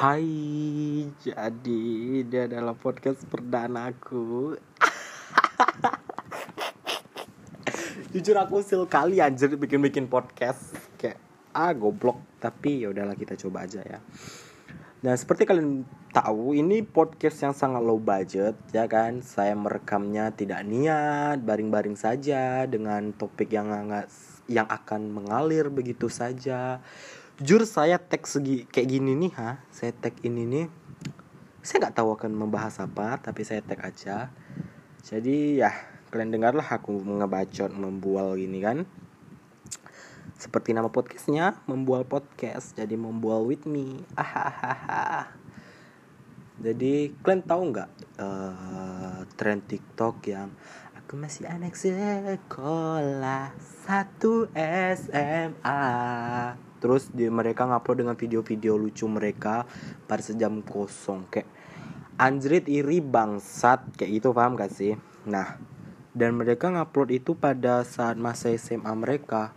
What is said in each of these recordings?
Hai, jadi ini adalah podcast perdanaku. Jujur aku sil kali anjir bikin-bikin podcast kayak ah goblok, tapi ya udahlah kita coba aja ya. Nah, seperti kalian tahu, ini podcast yang sangat low budget ya kan. Saya merekamnya tidak niat, baring-baring saja dengan topik yang yang akan mengalir begitu saja jujur saya tag segi kayak gini nih ha? Saya tag ini nih. Saya nggak tahu akan membahas apa tapi saya tag aja. Jadi ya kalian dengarlah aku ngebacot membual gini kan. Seperti nama podcastnya membual podcast. Jadi membual with me. Ahahaha. Jadi kalian tahu nggak uh, tren TikTok yang aku masih anak sekolah satu SMA terus di mereka ngupload dengan video-video lucu mereka pada sejam kosong kayak anjrit iri bangsat kayak gitu paham gak sih? Nah dan mereka ngupload itu pada saat masa SMA mereka.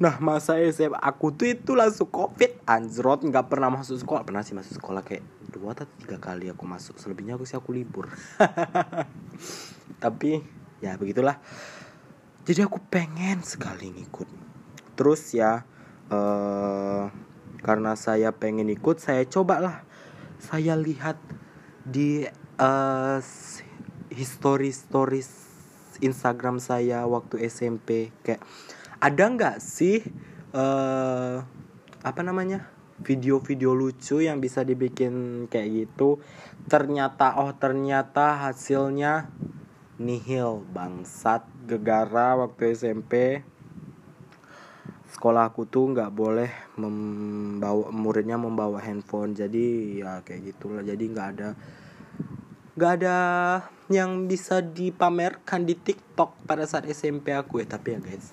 Nah masa SMA aku tuh itu langsung covid Anjrot nggak pernah masuk sekolah. Pernah sih masuk sekolah kayak Dua atau tiga kali aku masuk. Selebihnya aku sih aku libur. Tapi ya begitulah. Jadi aku pengen sekali ngikut. Terus ya uh, karena saya pengen ikut saya cobalah. Saya lihat di uh, history stories Instagram saya waktu SMP kayak ada nggak sih uh, apa namanya video-video lucu yang bisa dibikin kayak gitu? Ternyata oh ternyata hasilnya nihil bangsat gegara waktu SMP sekolah aku tuh nggak boleh membawa muridnya membawa handphone. Jadi ya kayak gitulah. Jadi nggak ada nggak ada yang bisa dipamerkan di TikTok pada saat SMP aku ya. Tapi ya guys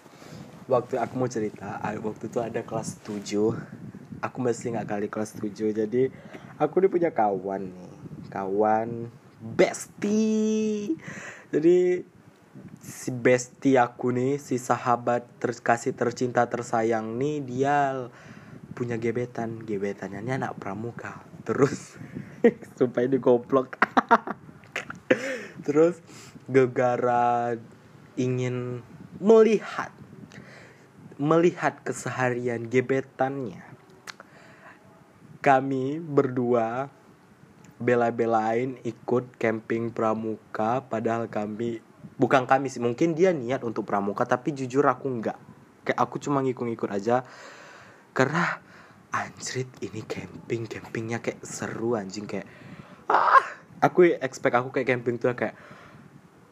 waktu aku mau cerita waktu itu ada kelas 7 aku masih nggak kali kelas 7 jadi aku ini punya kawan nih. Kawan bestie. Jadi si bestie aku nih si sahabat terkasih tercinta tersayang nih dia punya gebetan. Gebetannya ini anak pramuka. Terus supaya ini goblok. Terus gegara ingin melihat melihat keseharian gebetannya. Kami berdua bela-belain ikut camping pramuka padahal kami bukan kami sih mungkin dia niat untuk pramuka tapi jujur aku nggak. Kayak aku cuma ngikut-ngikut aja. Karena anjrit ini camping campingnya kayak seru anjing kayak ah. Aku expect aku kayak camping tuh kayak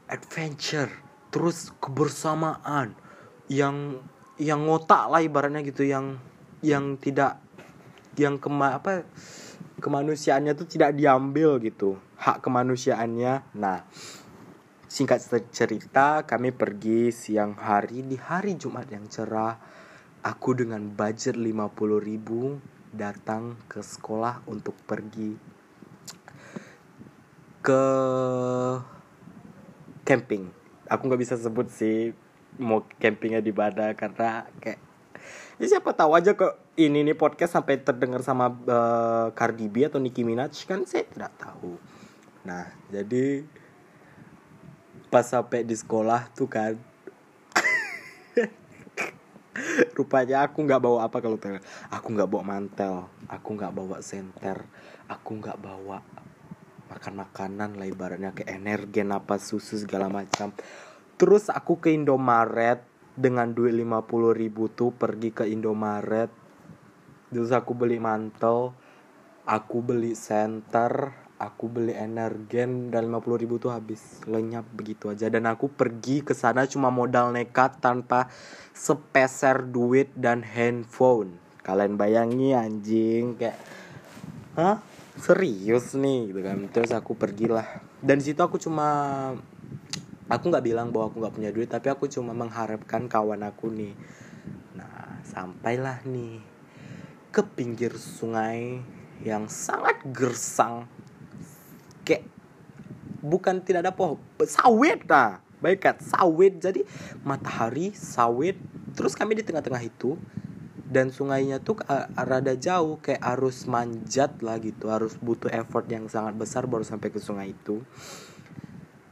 adventure terus kebersamaan yang yang ngotak lah ibaratnya gitu yang yang tidak yang kema apa kemanusiaannya tuh tidak diambil gitu hak kemanusiaannya. Nah Singkat cerita, kami pergi siang hari di hari Jumat yang cerah. Aku dengan budget 50 ribu datang ke sekolah untuk pergi ke camping. Aku nggak bisa sebut sih mau campingnya di mana karena kayak ya siapa tahu aja kok ini nih podcast sampai terdengar sama uh, Cardi B atau Nicki Minaj kan saya tidak tahu. Nah, jadi pas sampai di sekolah tuh kan. Rupanya aku nggak bawa apa kalau tuh aku nggak bawa mantel aku nggak bawa senter aku nggak bawa makan makanan lah ibaratnya kayak energen apa susu segala macam. Terus aku ke Indomaret dengan duit 50 ribu tuh pergi ke Indomaret. Terus aku beli mantel aku beli senter aku beli energen dan 50 ribu tuh habis. Lenyap begitu aja. Dan aku pergi ke sana cuma modal nekat tanpa sepeser duit dan handphone. Kalian bayangi anjing kayak hah? Serius nih? Gitu kan. Terus aku pergilah. Dan situ aku cuma aku nggak bilang bahwa aku nggak punya duit tapi aku cuma mengharapkan kawan aku nih. Nah sampailah nih ke pinggir sungai yang sangat gersang bukan tidak ada pohon. Sawit nah baik kan? Sawit jadi matahari sawit terus kami di tengah-tengah itu dan sungainya tuh uh, rada jauh kayak harus manjat lah gitu harus butuh effort yang sangat besar baru sampai ke sungai itu.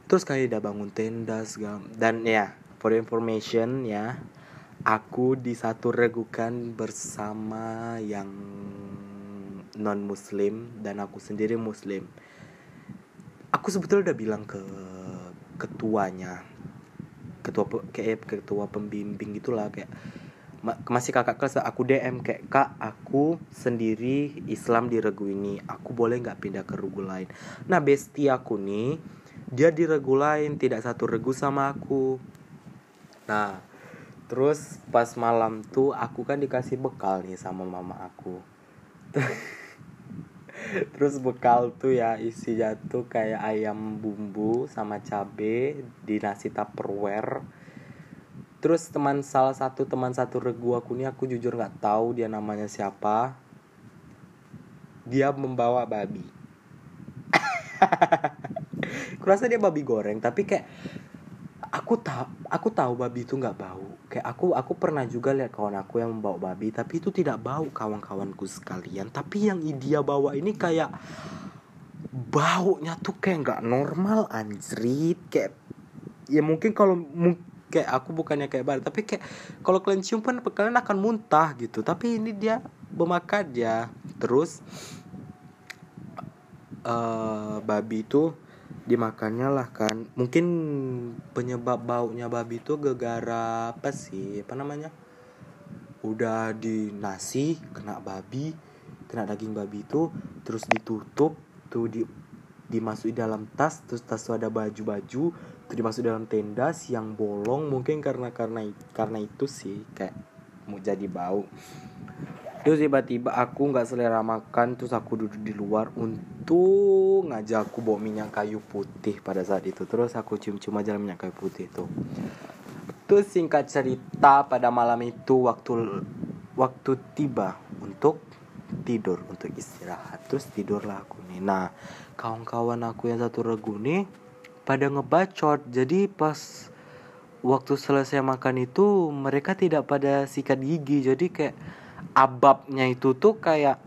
Terus kayak udah bangun tenda segala dan ya for information ya aku di satu regukan bersama yang non muslim dan aku sendiri muslim aku sebetulnya udah bilang ke ketuanya ketua kayak ketua pembimbing gitulah kayak masih kakak kelas aku DM kayak kak aku sendiri Islam di regu ini aku boleh nggak pindah ke regu lain? Nah bestie aku nih dia di regu lain tidak satu regu sama aku. Nah terus pas malam tuh aku kan dikasih bekal nih sama mama aku terus bekal tuh ya isinya tuh kayak ayam bumbu sama cabe di nasi tupperware. Terus teman salah satu teman satu regu aku nih aku jujur nggak tahu dia namanya siapa. Dia membawa babi. Kurasa dia babi goreng tapi kayak aku tahu aku tahu babi itu nggak bau. Kayak aku aku pernah juga lihat kawan aku yang membawa babi tapi itu tidak bau kawan-kawanku sekalian. Tapi yang dia bawa ini kayak baunya tuh kayak nggak normal anjrit. Kayak ya mungkin kalau kayak aku bukannya kayak bar tapi kayak kalau kalian cium pun kalian akan muntah gitu. Tapi ini dia memakan ya terus uh, babi itu dimakannya lah kan. Mungkin penyebab baunya babi itu gegara apa sih? Apa namanya? Udah di nasi kena babi kena daging babi itu terus ditutup tuh di dimasuki dalam tas terus tas tuh ada baju-baju itu dimasuk dalam tenda siang bolong mungkin karena karena karena itu sih kayak mau jadi bau terus tiba-tiba aku nggak selera makan terus aku duduk di luar untuk ngajak aku bawa minyak kayu putih pada saat itu. Terus aku cium-cium aja minyak kayu putih itu. Terus singkat cerita pada malam itu waktu waktu tiba untuk tidur untuk istirahat. Terus tidurlah aku nih. Nah kawan-kawan aku yang satu regu nih pada ngebacot. Jadi pas waktu selesai makan itu mereka tidak pada sikat gigi. Jadi kayak ababnya itu tuh kayak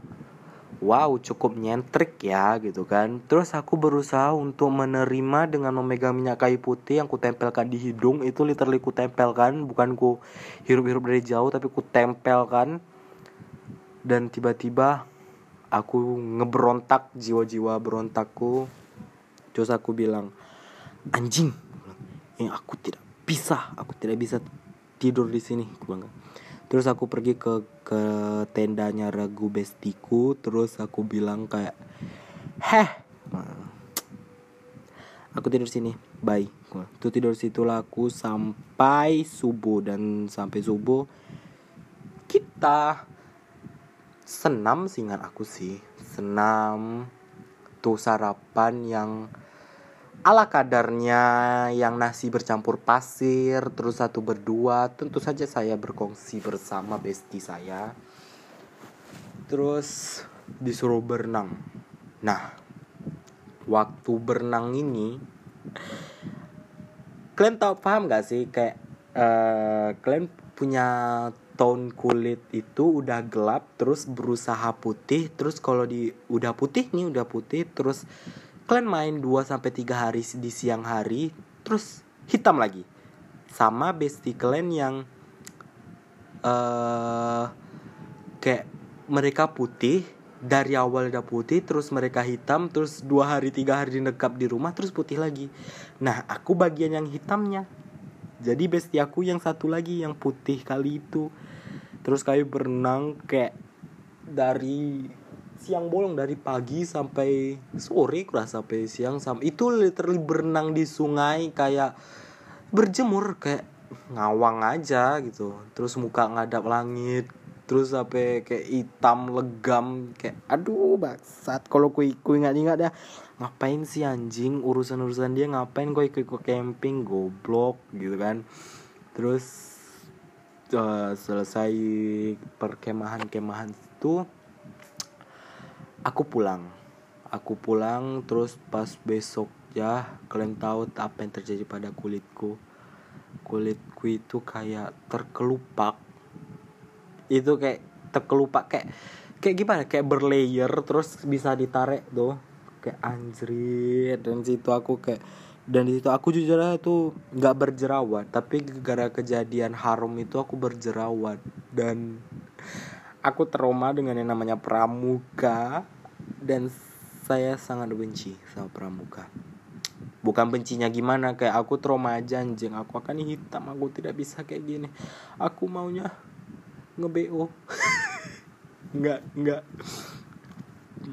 wow cukup nyentrik ya gitu kan. Terus aku berusaha untuk menerima dengan memegang minyak kayu putih yang ku tempelkan di hidung. Itu literally ku tempelkan bukan ku hirup-hirup dari jauh tapi ku tempelkan dan tiba-tiba aku ngeberontak jiwa-jiwa berontakku. Terus aku bilang anjing yang aku tidak bisa aku tidak bisa tidur di sini terus aku pergi ke ke tendanya ragu bestiku terus aku bilang kayak heh. Aku tidur sini. Bye. Tuh tidur situ aku sampai subuh dan sampai subuh kita senam singan aku sih. Senam tuh sarapan yang ala kadarnya yang nasi bercampur pasir terus satu berdua tentu saja saya berkongsi bersama bestie saya. Terus disuruh berenang. Nah waktu berenang ini kalian tahu paham gak sih? Kayak uh, kalian punya tone kulit itu udah gelap terus berusaha putih terus kalau di udah putih nih udah putih terus kalian main 2 sampai 3 hari di siang hari terus hitam lagi. Sama bestie kalian yang uh, kayak mereka putih dari awal udah putih terus mereka hitam terus dua hari tiga hari dinekap di rumah terus putih lagi. Nah aku bagian yang hitamnya. Jadi bestie aku yang satu lagi yang putih kali itu. Terus kayak berenang kayak dari siang bolong dari pagi sampai sore kurang sampai siang sampai itu literally berenang di sungai kayak berjemur kayak ngawang aja gitu. Terus muka ngadap langit terus sampai kayak hitam legam kayak aduh baksat kalau ku ku ingat ingat ya ngapain sih anjing? Urusan urusan dia ngapain kau ikut ke camping goblok gitu kan. Terus uh, selesai perkemahan kemahan itu aku pulang. Aku pulang terus pas besok ya kalian tahu apa yang terjadi pada kulitku. Kulitku itu kayak terkelupak. Itu kayak terkelupa kayak kayak gimana? Kayak berlayer terus bisa ditarik tuh. Kayak anjrit dan situ aku kayak dan di situ aku jujur aja tuh nggak berjerawat tapi gara kejadian harum itu aku berjerawat dan aku trauma dengan yang namanya pramuka dan saya sangat benci sama pramuka. Bukan bencinya gimana kayak aku trauma aja anjing. Aku akan hitam aku tidak bisa kayak gini. Aku maunya nge-BO nggak nggak.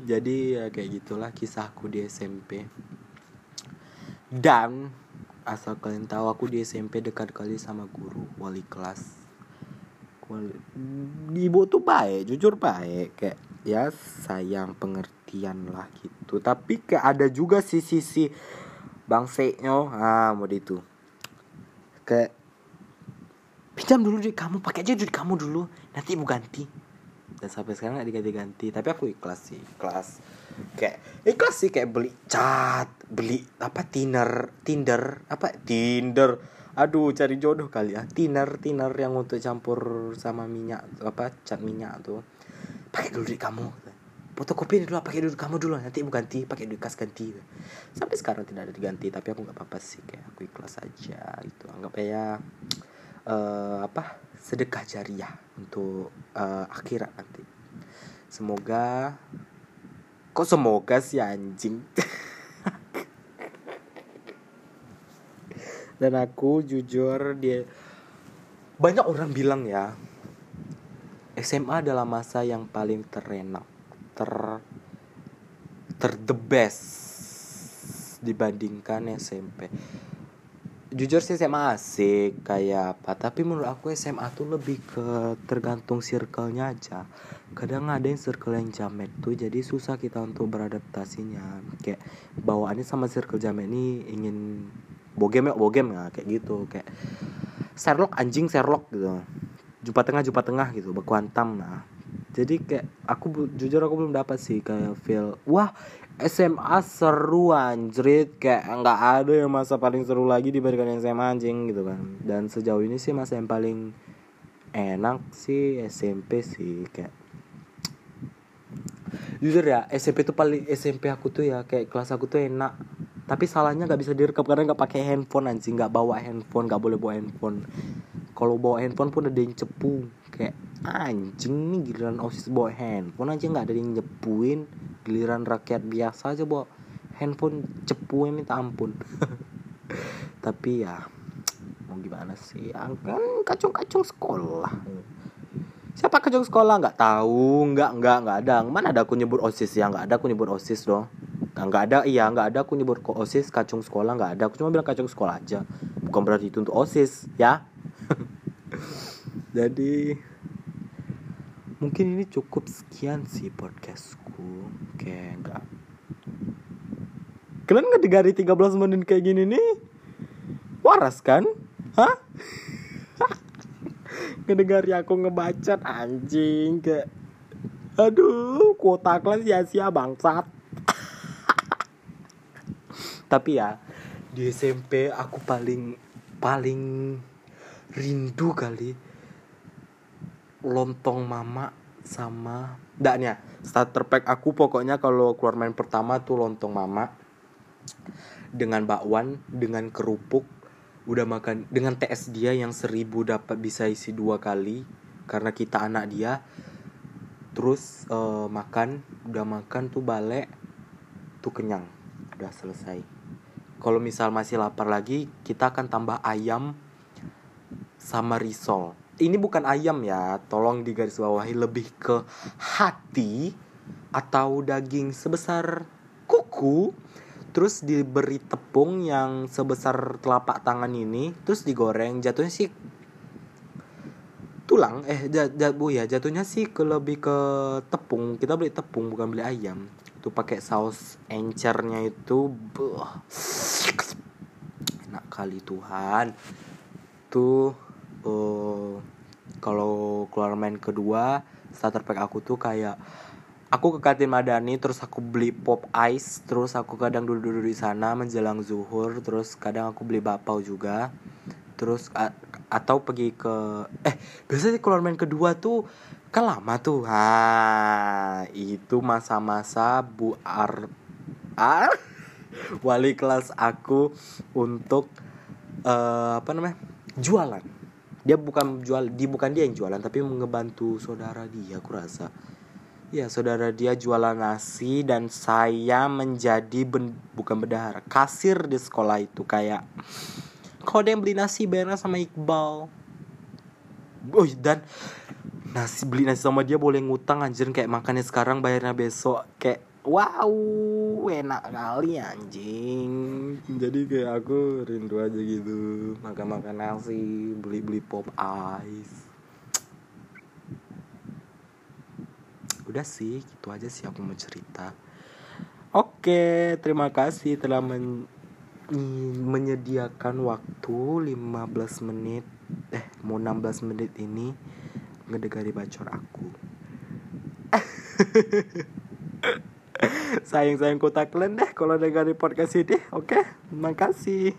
Jadi ya kayak gitulah kisahku di SMP dan asal kalian tahu aku di SMP dekat kali sama guru wali kelas. Wali, ibu tuh baik jujur baik kayak ya sayang pengertian lah gitu. Tapi kayak ada juga sisi-sisi bangseknya ah mau itu. Kayak pinjam dulu duit kamu pakai aja duit kamu dulu. Nanti ibu ganti. Dan sampai sekarang nggak diganti-ganti. Tapi aku ikhlas sih ikhlas. Kayak ikhlas sih kayak beli cat beli apa tinder tinder apa tinder. Aduh cari jodoh kali ya. Tinder tinder yang untuk campur sama minyak apa cat minyak tuh pakai dulu duit kamu. Fotokopi dulu pakai dulu kamu dulu. Nanti ibu ganti pakai duit kas ganti. Sampai sekarang tidak ada diganti tapi aku nggak apa-apa sih. Kayak aku ikhlas aja itu anggap ya uh, apa sedekah jariah untuk uh, akhirat nanti. Semoga kok semoga sih anjing? Dan aku jujur dia banyak orang bilang ya SMA adalah masa yang paling terenak ter ter the best dibandingkan SMP jujur sih SMA asik kayak apa tapi menurut aku SMA tuh lebih ke tergantung circle-nya aja. Kadang ada yang circle yang jamet tuh jadi susah kita untuk beradaptasinya. Kayak bawaannya sama circle jamet ini ingin bogem ya bogem ya kayak gitu. Kayak Sherlock anjing Sherlock gitu jumpa tengah jumpa tengah gitu berkuantam nah jadi kayak aku jujur aku belum dapat sih kayak feel wah SMA seru anjrit. Kayak nggak ada yang masa paling seru lagi dibandingkan yang SMA anjing gitu kan. Dan sejauh ini sih masa yang paling enak sih SMP sih kayak jujur ya SMP tuh paling SMP aku tuh ya kayak kelas aku tuh enak. Tapi salahnya nggak bisa direkam karena nggak pakai handphone anjing. Nggak bawa handphone nggak boleh bawa handphone kalau bawa handphone pun ada yang cepu kayak anjing nih giliran osis bawa handphone aja nggak ada yang nyepuin. Giliran rakyat biasa aja bawa handphone cepu minta ampun. Tapi ya mau gimana sih? Ya, kan kacung-kacung sekolah. Siapa kacung sekolah? Nggak tahu. Nggak nggak nggak ada. Mana ada aku nyebut osis ya? Nggak ada aku nyebut osis dong. Nggak ada. Iya nggak ada aku nyebut osis. Kacung sekolah nggak ada. Aku cuma bilang kacung sekolah aja. Bukan berarti itu untuk osis ya jadi mungkin ini cukup sekian sih podcastku. Kayak enggak kalian ngedegari 13 menit kayak gini nih? Waras kan? Hah? Ngedegari aku ngebacot anjing kayak aduh kuota kelas sia-sia bangsat. Tapi ya di SMP aku paling paling rindu kali. Lontong mama sama daknya starter pack aku pokoknya kalau keluar main pertama tuh lontong mama dengan bakwan dengan kerupuk udah makan dengan TS dia yang seribu dapat bisa isi dua kali karena kita anak dia. Terus uh, makan udah makan tuh balik tuh kenyang udah selesai. Kalau misal masih lapar lagi kita akan tambah ayam sama risol. Ini bukan ayam ya, tolong digarisbawahi lebih ke hati atau daging sebesar kuku terus diberi tepung yang sebesar telapak tangan ini terus digoreng jatuhnya sih tulang eh jat, jat, bu ya jatuhnya sih ke lebih ke tepung. Kita beli tepung bukan beli ayam. Tuh pakai saus encernya itu buh, enak kali Tuhan. Tuh uh, kalau keluar main kedua starter pack aku tuh kayak aku ke kantin Madani terus aku beli pop ice terus aku kadang duduk-duduk di sana menjelang zuhur terus kadang aku beli bakpao juga. Terus atau pergi ke eh biasanya keluar main kedua tuh kan lama tuh. Ha itu masa-masa Bu Ar ah wali kelas aku untuk uh, apa namanya jualan dia bukan jual di bukan dia yang jualan tapi ngebantu saudara dia aku rasa. Ya saudara dia jualan nasi dan saya menjadi ben, bukan bendahara kasir di sekolah itu kayak ada yang beli nasi bayar sama Iqbal? Oh dan nasi beli nasi sama dia boleh ngutang anjir kayak makannya sekarang bayarnya besok kayak wow enak kali anjing. Jadi kayak aku rindu aja gitu makan makan nasi beli beli pop ice. Udah sih gitu aja sih aku mau cerita. Oke terima kasih telah men menyediakan waktu 15 menit eh mau 16 menit ini ngedegari bacor aku sayang sayang kota kalian deh kalau dengar podcast ini oke okay? makasih